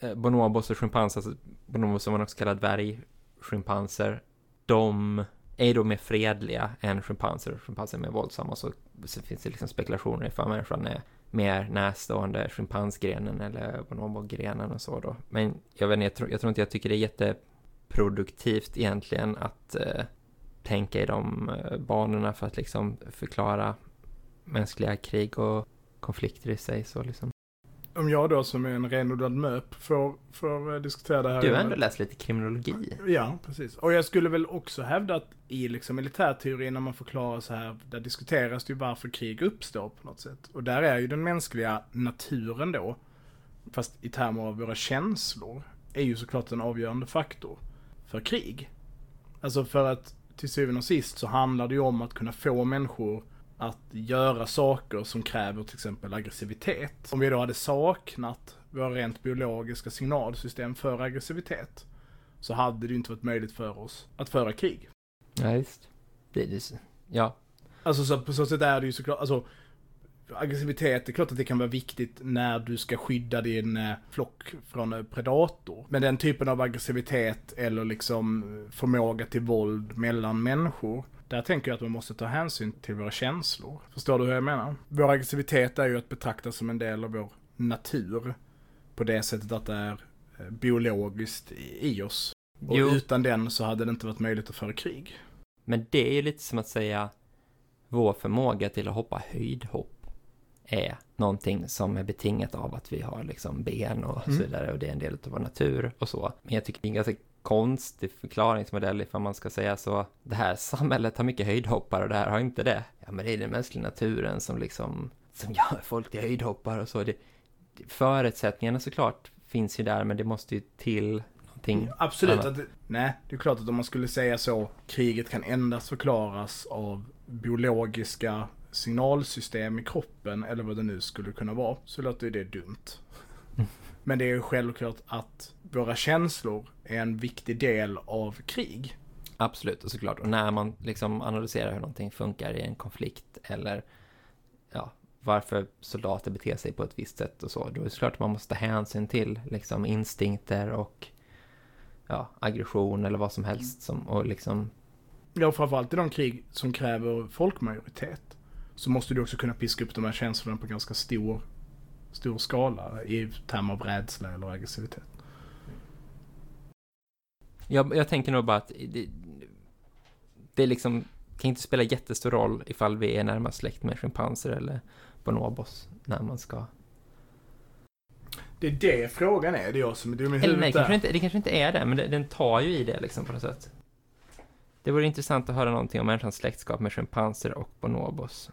eh, bonobos och schimpanser, alltså bonobos som man också kallar dvärgschimpanser, de är då mer fredliga än schimpanser. Schimpanser är mer våldsamma och så, så finns det liksom spekulationer ifall människan är mer närstående schimpansgrenen eller bonobogrenen och så då. Men jag vet inte, jag tror, jag tror inte jag tycker det är jätteproduktivt egentligen att eh, tänka i de eh, banorna för att liksom förklara mänskliga krig och konflikter i sig så liksom. Om jag då som är en renodlad MÖP får, får eh, diskutera det här. Du har ändå läst lite kriminologi. Ja, precis. Och jag skulle väl också hävda att i liksom militärteori när man förklarar så här, där diskuteras det ju varför krig uppstår på något sätt. Och där är ju den mänskliga naturen då, fast i termer av våra känslor, är ju såklart en avgörande faktor för krig. Alltså för att till syvende och sist så handlar det ju om att kunna få människor att göra saker som kräver till exempel aggressivitet. Om vi då hade saknat våra rent biologiska signalsystem för aggressivitet så hade det ju inte varit möjligt för oss att föra krig. Ja, just. Det är det. Ja. Alltså så på så sätt är det ju såklart, alltså aggressivitet, det är klart att det kan vara viktigt när du ska skydda din eh, flock från eh, predator. Men den typen av aggressivitet eller liksom förmåga till våld mellan människor där tänker jag att man måste ta hänsyn till våra känslor. Förstår du hur jag menar? Vår aggressivitet är ju att betrakta som en del av vår natur. På det sättet att det är eh, biologiskt i oss. Och Jo. utan den så hade det inte varit möjligt att föra krig. Men det är ju lite som att säga vår förmåga till att hoppa höjdhopp är någonting som är betingat av att vi har liksom ben och så Mm. vidare och det är en del av vår natur och så. Men jag tycker det är ganska konstig förklaringsmodell ifall man ska säga så. Det här samhället har mycket höjdhoppare och det här har inte det. Ja, men det är den mänskliga naturen som liksom som gör folk till höjdhoppare och så. Det, förutsättningarna såklart finns ju där, men det måste ju till någonting Absolut. annat. Att, nej, det är klart att om man skulle säga så, kriget kan endast förklaras av biologiska signalsystem i kroppen, eller vad det nu skulle kunna vara, så låter ju det dumt. Men det är ju självklart att våra känslor är en viktig del av krig. Absolut, och såklart. Och när man liksom analyserar hur någonting funkar i en konflikt eller ja, varför soldater beter sig på ett visst sätt och så, då är det såklart att man måste ta hänsyn till liksom instinkter och ja, aggression eller vad som helst som, och liksom, Ja, framförallt i de krig som kräver folkmajoritet. Så måste du också kunna piska upp de här känslorna på ganska stor, stor skala i termer av rädsla eller aggressivitet. Jag, jag tänker nog bara att det, det liksom, kan inte spela jättestor roll ifall vi är närmast släkt med schimpanser eller bonobos när man ska Det är det frågan är. Det är jag som är dum i Eller nej, huvudet kanske inte, det kanske inte är det, men det, den tar ju i det liksom på något sätt. Det vore intressant att höra någonting om människans släktskap med schimpanser och bonobos.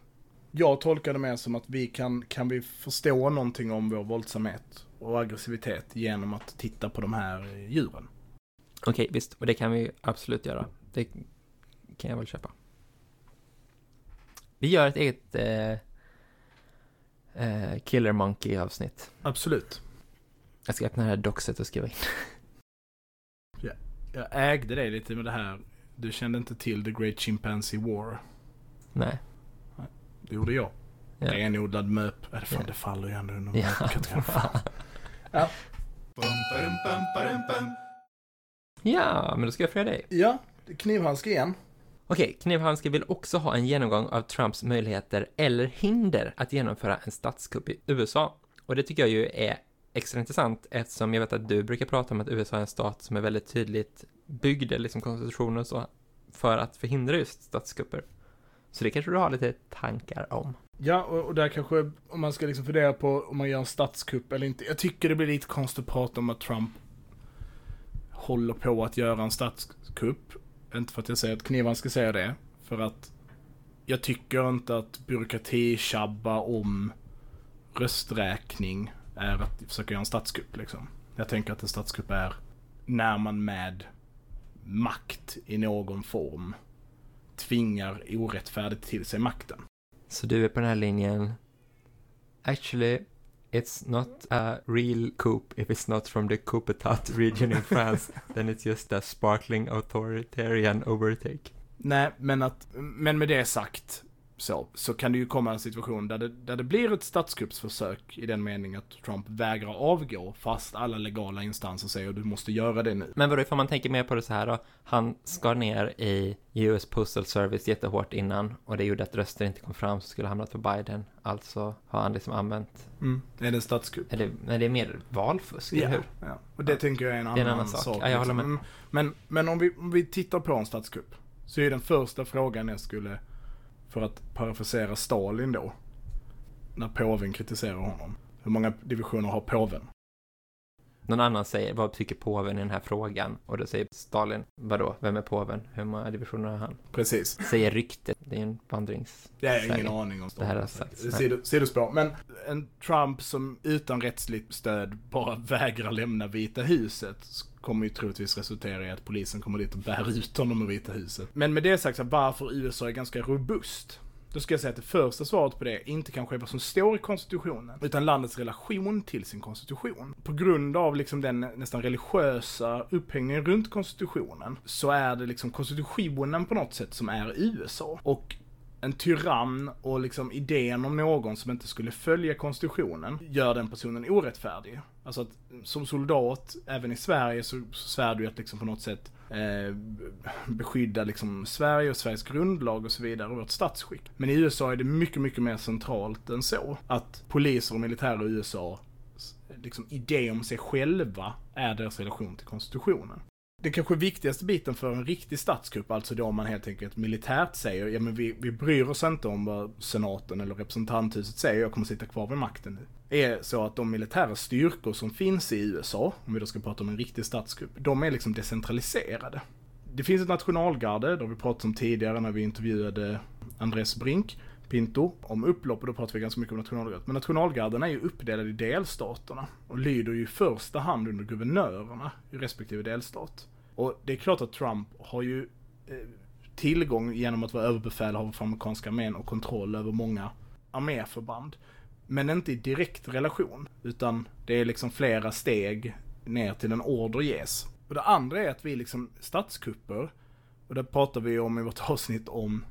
Jag tolkar det mer som att vi kan, kan vi förstå någonting om vår våldsamhet och aggressivitet genom att titta på de här djuren. Okej, visst, och det kan vi absolut göra. Det kan jag väl köpa. Vi gör ett eget eh, eh, Killer Monkey-avsnitt. Absolut. Jag ska öppna det här doxet och skriva in. Jag ägde det lite med det här. Du kände inte till The Great Chimpanzee War. Nej. Det gjorde jag. Ja. Renodlad möp. Äh, fan, Ja. det faller ju ändå under Ja, möpkategorin. Ja. Ja, men då ska jag fråga dig. Ja, knivhandske igen. Okej, Knivhandske vill också ha en genomgång av Trumps möjligheter eller hinder att genomföra en statskupp i USA. Och det tycker jag ju är extra intressant eftersom jag vet att du brukar prata om att USA är en stat som är väldigt tydligt byggd, liksom konstitutionen och så, för att förhindra just statskupper. Så det kanske du har lite tankar om. Ja, och, och där kanske, om man ska liksom fundera på om man gör en statskupp eller inte. Jag tycker det blir lite konstigt att prata om att Trump håller på att göra en statskupp. Inte för att jag säger att Knivan ska säga det. För att jag tycker inte att byråkrati tjabba om rösträkning är att försöka göra en statskupp liksom. Jag tänker att en statskupp är när man med makt i någon form tvingar orättfärdigt till sig makten. Så du är på den här linjen. Actually, it's not a real coup if it's not from the coup Coupetat region in France. then it's just a sparkling authoritarian overtake. Nej, men att, men med det sagt så, så kan det ju komma en situation där det, där det blir ett statskuppsförsök i den meningen att Trump vägrar avgå fast alla legala instanser säger att du måste göra det nu. Men vadå, ifall man tänker mer på det så här då, han skar ner i US Postal Service jättehårt innan och det gjorde att röster inte kom fram så skulle hamnat på Biden. Alltså har han liksom använt, Mm. Är det en statskupp? är det, men det är mer valfusk, eller hur? ja. Och det Ja. tänker jag är en annan, är en annan sak. Ja, jag håller med. Mm. Men, men om, vi, om vi tittar på en statskupp så är den första frågan jag skulle, för att parafrasera Stalin då, när påven kritiserar honom. Hur många divisioner har påven? Någon annan säger, vad tycker påven i den här frågan? Och då säger Stalin, vadå, vem är påven? Hur många divisioner har han? Precis. Säger ryktet, det är en vandrings... Jag har ingen aning om Det här har sagts. Sido- Sidospår. Men en Trump som utan rättsligt stöd bara vägrar lämna Vita huset kommer ju troligtvis resultera i att polisen kommer dit och bär ut honom ur Vita huset. Men med det sagt, så varför USA är ganska robust. Då ska jag säga att det första svaret på det inte kanske är vad som står i konstitutionen, utan landets relation till sin konstitution. På grund av liksom den nästan religiösa upphängningen runt konstitutionen, så är det liksom konstitutionen på något sätt som är USA. Och en tyrann och liksom idén om någon som inte skulle följa konstitutionen gör den personen orättfärdig. Alltså att som soldat, även i Sverige, så, så svär du att liksom på något sätt eh, beskydda liksom Sverige och Sveriges grundlag och så vidare och vårt statsskick. Men i USA är det mycket, mycket mer centralt än så. Att poliser och militärer i USA, liksom idé om sig själva är deras relation till konstitutionen. Den kanske viktigaste biten för en riktig statskupp, alltså då man helt enkelt militärt säger, ja men vi, vi bryr oss inte om vad senaten eller representanthuset säger, jag kommer sitta kvar vid makten nu. Är så att de militära styrkor som finns i USA, om vi då ska prata om en riktig statskupp, de är liksom decentraliserade. Det finns ett nationalgarde, det har vi pratat om tidigare när vi intervjuade Andres Brink, Pinto, om upplopp och då pratar vi ganska mycket om nationalgardet. Men nationalgarden är ju uppdelade i delstaterna och lyder ju i första hand under guvernörerna i respektive delstat. Och det är klart att Trump har ju eh, tillgång genom att vara överbefälhavare för amerikanska armén och kontroll över många arméförband. Men inte i direkt relation, utan det är liksom flera steg ner till en order ges. Och det andra är att vi liksom statskupper, och det pratar vi om i vårt avsnitt om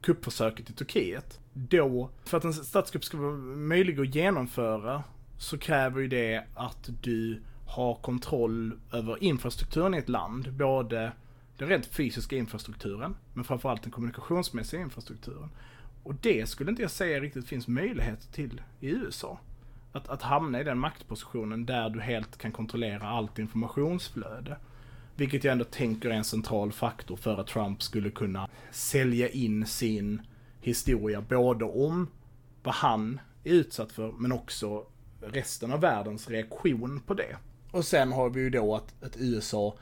kuppförsöket i Turkiet. Då, för att en statskupp ska vara möjlig att genomföra, så kräver ju det att du har kontroll över infrastrukturen i ett land. Både den rent fysiska infrastrukturen, men framförallt den kommunikationsmässiga infrastrukturen. Och det skulle inte jag säga riktigt finns möjlighet till i USA. Att, att hamna i den maktpositionen där du helt kan kontrollera allt informationsflöde. Vilket jag ändå tänker är en central faktor för att Trump skulle kunna sälja in sin historia både om vad han är utsatt för men också resten av världens reaktion på det. Och sen har vi ju då att, att USA,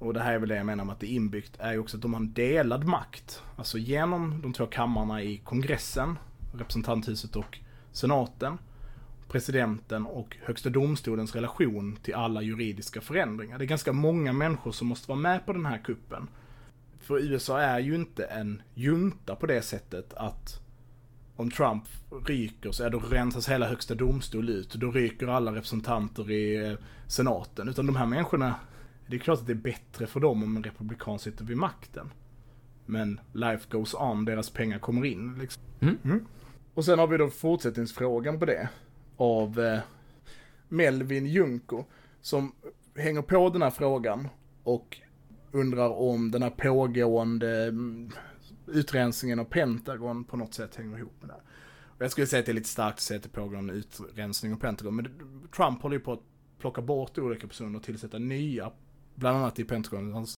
och det här är väl det jag menar med att det är inbyggt, är ju också att de har en delad makt. Alltså genom de två kammarna i kongressen, representanthuset och senaten, presidenten och högsta domstolens relation till alla juridiska förändringar. Det är ganska många människor som måste vara med på den här kuppen. För USA är ju inte en junta på det sättet att om Trump ryker så är då rensas hela högsta domstol ut. Då ryker alla representanter i eh, senaten. Utan de här människorna, det är klart att det är bättre för dem om en republikan sitter vid makten. Men life goes on, deras pengar kommer in liksom. Mm. Och sen har vi då fortsättningsfrågan på det. Av eh, Melvin Junko. Som hänger på den här frågan. Och undrar om den här pågående mm, utrensningen av Pentagon på något sätt hänger ihop med det. här. Och jag skulle säga att det är lite starkt att säga att det pågår en utrensning av Pentagon. Men Trump håller ju på att plocka bort olika personer och tillsätta nya. Bland annat i Pentagon. Hans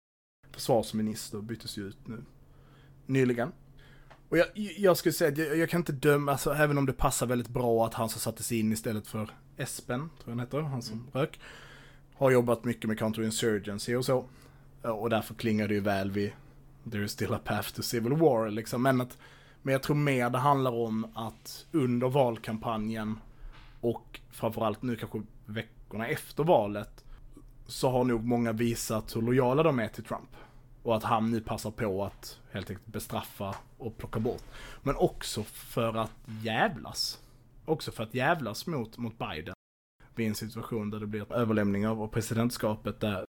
försvarsminister byttes ju ut nu. Nyligen. Och jag, jag skulle säga att jag, jag kan inte döma, alltså även om det passar väldigt bra att han som sattes in istället för Espen, tror jag han heter, han som rök. Har jobbat mycket med counterinsurgency och så. Och därför klingar det ju väl vid There is still a path to civil war liksom. Men, att, men jag tror mer det handlar om att under valkampanjen och framförallt nu kanske veckorna efter valet så har nog många visat hur lojala de är till Trump. Och att han nu passar på att helt enkelt bestraffa och plocka bort. Men också för att jävlas. Också för att jävlas mot, mot Biden. Vid en situation där det blir överlämning av presidentskapet där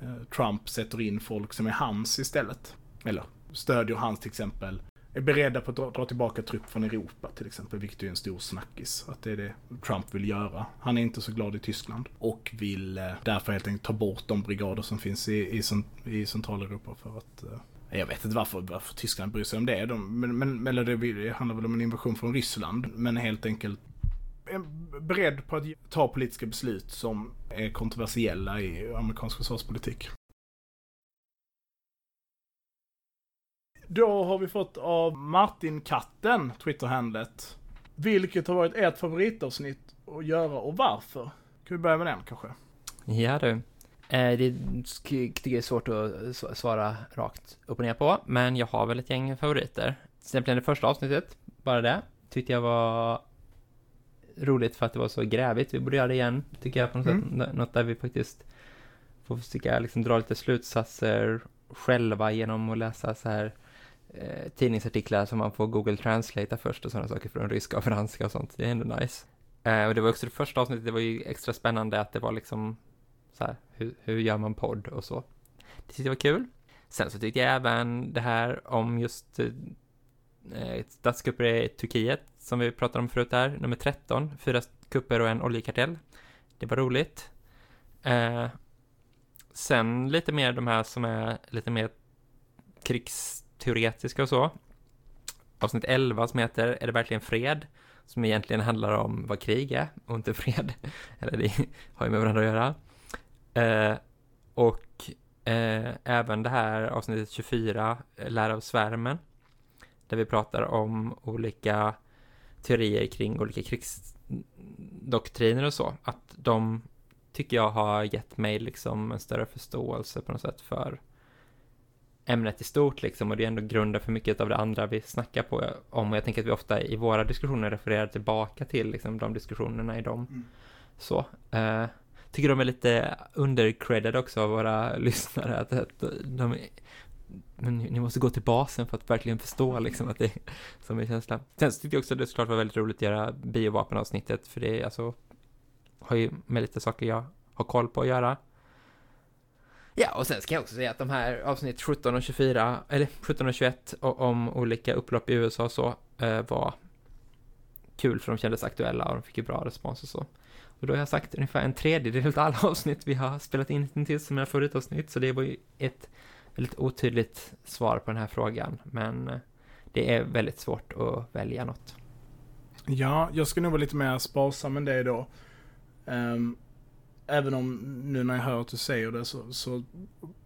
eh, Trump sätter in folk som är hans istället. Eller stödjer hans till exempel är beredda på att dra, dra tillbaka trupp från Europa till exempel, vilket är en stor snackis. Att det är det Trump vill göra. Han är inte så glad i Tyskland och vill eh, därför helt enkelt ta bort de brigader som finns i, i, i Centraleuropa för att eh, jag vet inte varför, varför Tyskland bryr sig om det. De, men, men, eller det handlar väl om en invasion från Ryssland. Men helt enkelt är beredd på att ta politiska beslut som är kontroversiella i amerikansk försvarspolitik. Då har vi fått av Martin Katten, Twitterhandlet. Vilket har varit ert favoritavsnitt att göra och varför? Kan vi börja med den kanske? Ja du. Eh, det är svårt att svara rakt upp och ner på, men jag har väl ett gäng favoriter. Till exempel det första avsnittet, bara det, tyckte jag var roligt för att det var så grävigt. Vi borde göra det igen, tycker jag på något mm. sätt. Något där vi faktiskt får försöka liksom dra lite slutsatser själva genom att läsa så här eh, tidningsartiklar som man får Google Translate först och sådana saker från ryska och franska och sånt. Det är ändå nice. Eh, och det var också det första avsnittet, det var ju extra spännande att det var liksom så här, hur, hur gör man podd och så. Det tyckte jag var kul. Sen så tyckte jag även det här om just eh, statskupper i Turkiet, som vi pratade om förut där, nummer 13, fyra kupper och en oljekartell. Det var roligt. Eh, sen lite mer de här som är lite mer krigs teoretiska och så. Avsnitt 11 som heter Är det verkligen fred? Som egentligen handlar om vad krig är och inte fred. Eller det har ju med varandra att göra. Eh, och eh, även det här avsnittet 24, eh, Lära av svärmen. Där vi pratar om olika teorier kring olika krigsdoktriner och så. Att de tycker jag har gett mig liksom en större förståelse på något sätt för ämnet i stort liksom och det är ändå grunden för mycket av det andra vi snackar på om och jag tänker att vi ofta i våra diskussioner refererar tillbaka till liksom de diskussionerna i dem. Mm. Så. Eh, tycker de är lite undercredded också av våra lyssnare att, att de men ni måste gå till basen för att verkligen förstå liksom att det är som är känslan. Sen tyckte jag också att det såklart var väldigt roligt att göra biovapenavsnittet för det är alltså har ju med lite saker jag har koll på att göra. Ja, och sen ska jag också säga att de här avsnitt 17 och 24, eller 17 och 21 om olika upplopp i USA och så, eh, var kul för de kändes aktuella och de fick ju bra respons och så. Och då har jag sagt ungefär en tredjedel av alla avsnitt vi har spelat in hittills som mina favoritavsnitt, så det var ju ett väldigt otydligt svar på den här frågan, men eh, det är väldigt svårt att välja något. Ja, jag ska nog vara lite mer sparsam än det då. Um, även om nu när jag hör att du säger det så, så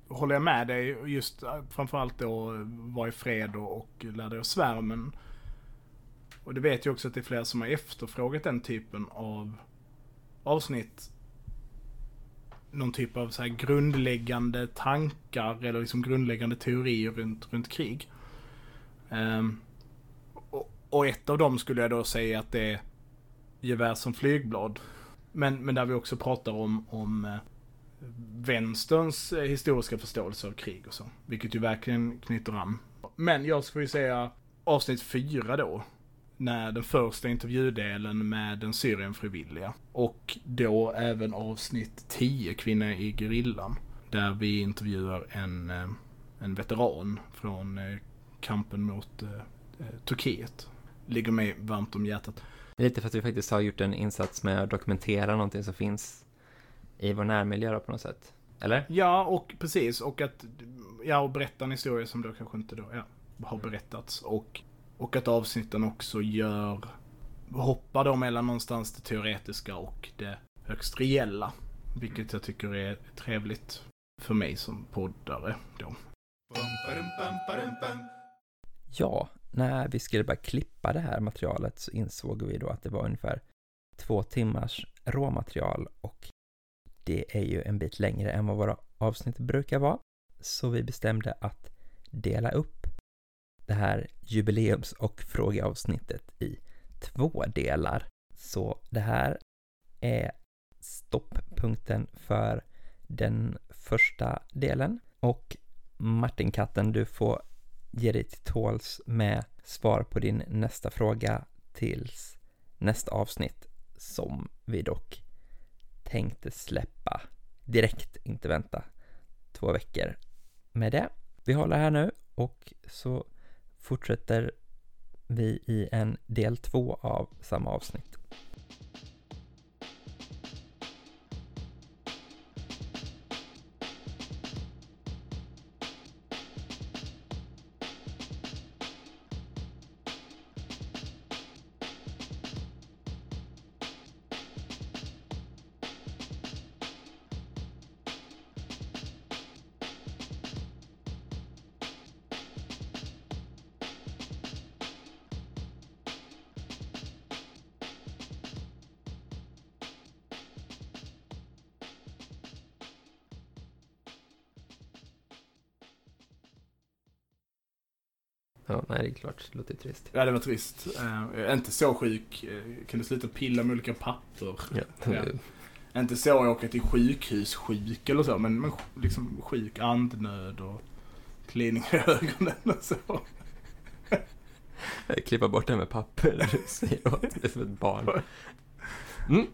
håller jag med dig. Just eh, framförallt då eh, vara i fred och, och lära dig av svärmen. Och det vet jag också att det är flera som har efterfrågat den typen av avsnitt. Någon typ av så här grundläggande tankar eller liksom grundläggande teorier runt, runt krig. Um, och, och ett av dem skulle jag då säga att det är gevär som flygblad. Men, men där vi också pratar om, om eh, vänsterns eh, historiska förståelse av krig och så. Vilket ju verkligen knyter an. Men jag skulle ju säga avsnitt fyra då. När den första intervjudelen med den Syrienfrivilliga. Och då även avsnitt 10, Kvinna i gerillan. Där vi intervjuar en, eh, en veteran från kampen mot Turkiet. Ligger mig varmt om hjärtat. Lite för att vi faktiskt har gjort en insats med att dokumentera någonting som finns i vår närmiljö på något sätt. Eller? Ja, och precis. Och att, ja, och berätta en historia som då kanske inte då, ja, har berättats. Och, och att avsnitten också gör, hoppar då mellan någonstans det teoretiska och det högst reella. Vilket jag tycker är trevligt för mig som poddare då. Ja, när vi skulle börja klippa det här materialet så insåg vi då att det var ungefär två timmars råmaterial och det är ju en bit längre än vad våra avsnitt brukar vara. Så vi bestämde att dela upp det här jubileums och frågeavsnittet i två delar. Så det här är stopppunkten för den första delen. Och Martin-katten, du får ge dig till tåls med svar på din nästa fråga tills nästa avsnitt som vi dock tänkte släppa direkt, inte vänta två veckor med det. Vi håller här nu och så fortsätter vi i en del två av samma avsnitt. Det låter trist. Ja, det var trist. Jag är inte så sjuk. Uh, kan du sluta pilla med olika papper? Ja. Ja. Inte så jag åker till sjukhus sjuk eller så, men, men liksom sjuk andnöd och klining i ögonen och så. Klippa bort det med papper. Du säger åt det som ett barn. Mm.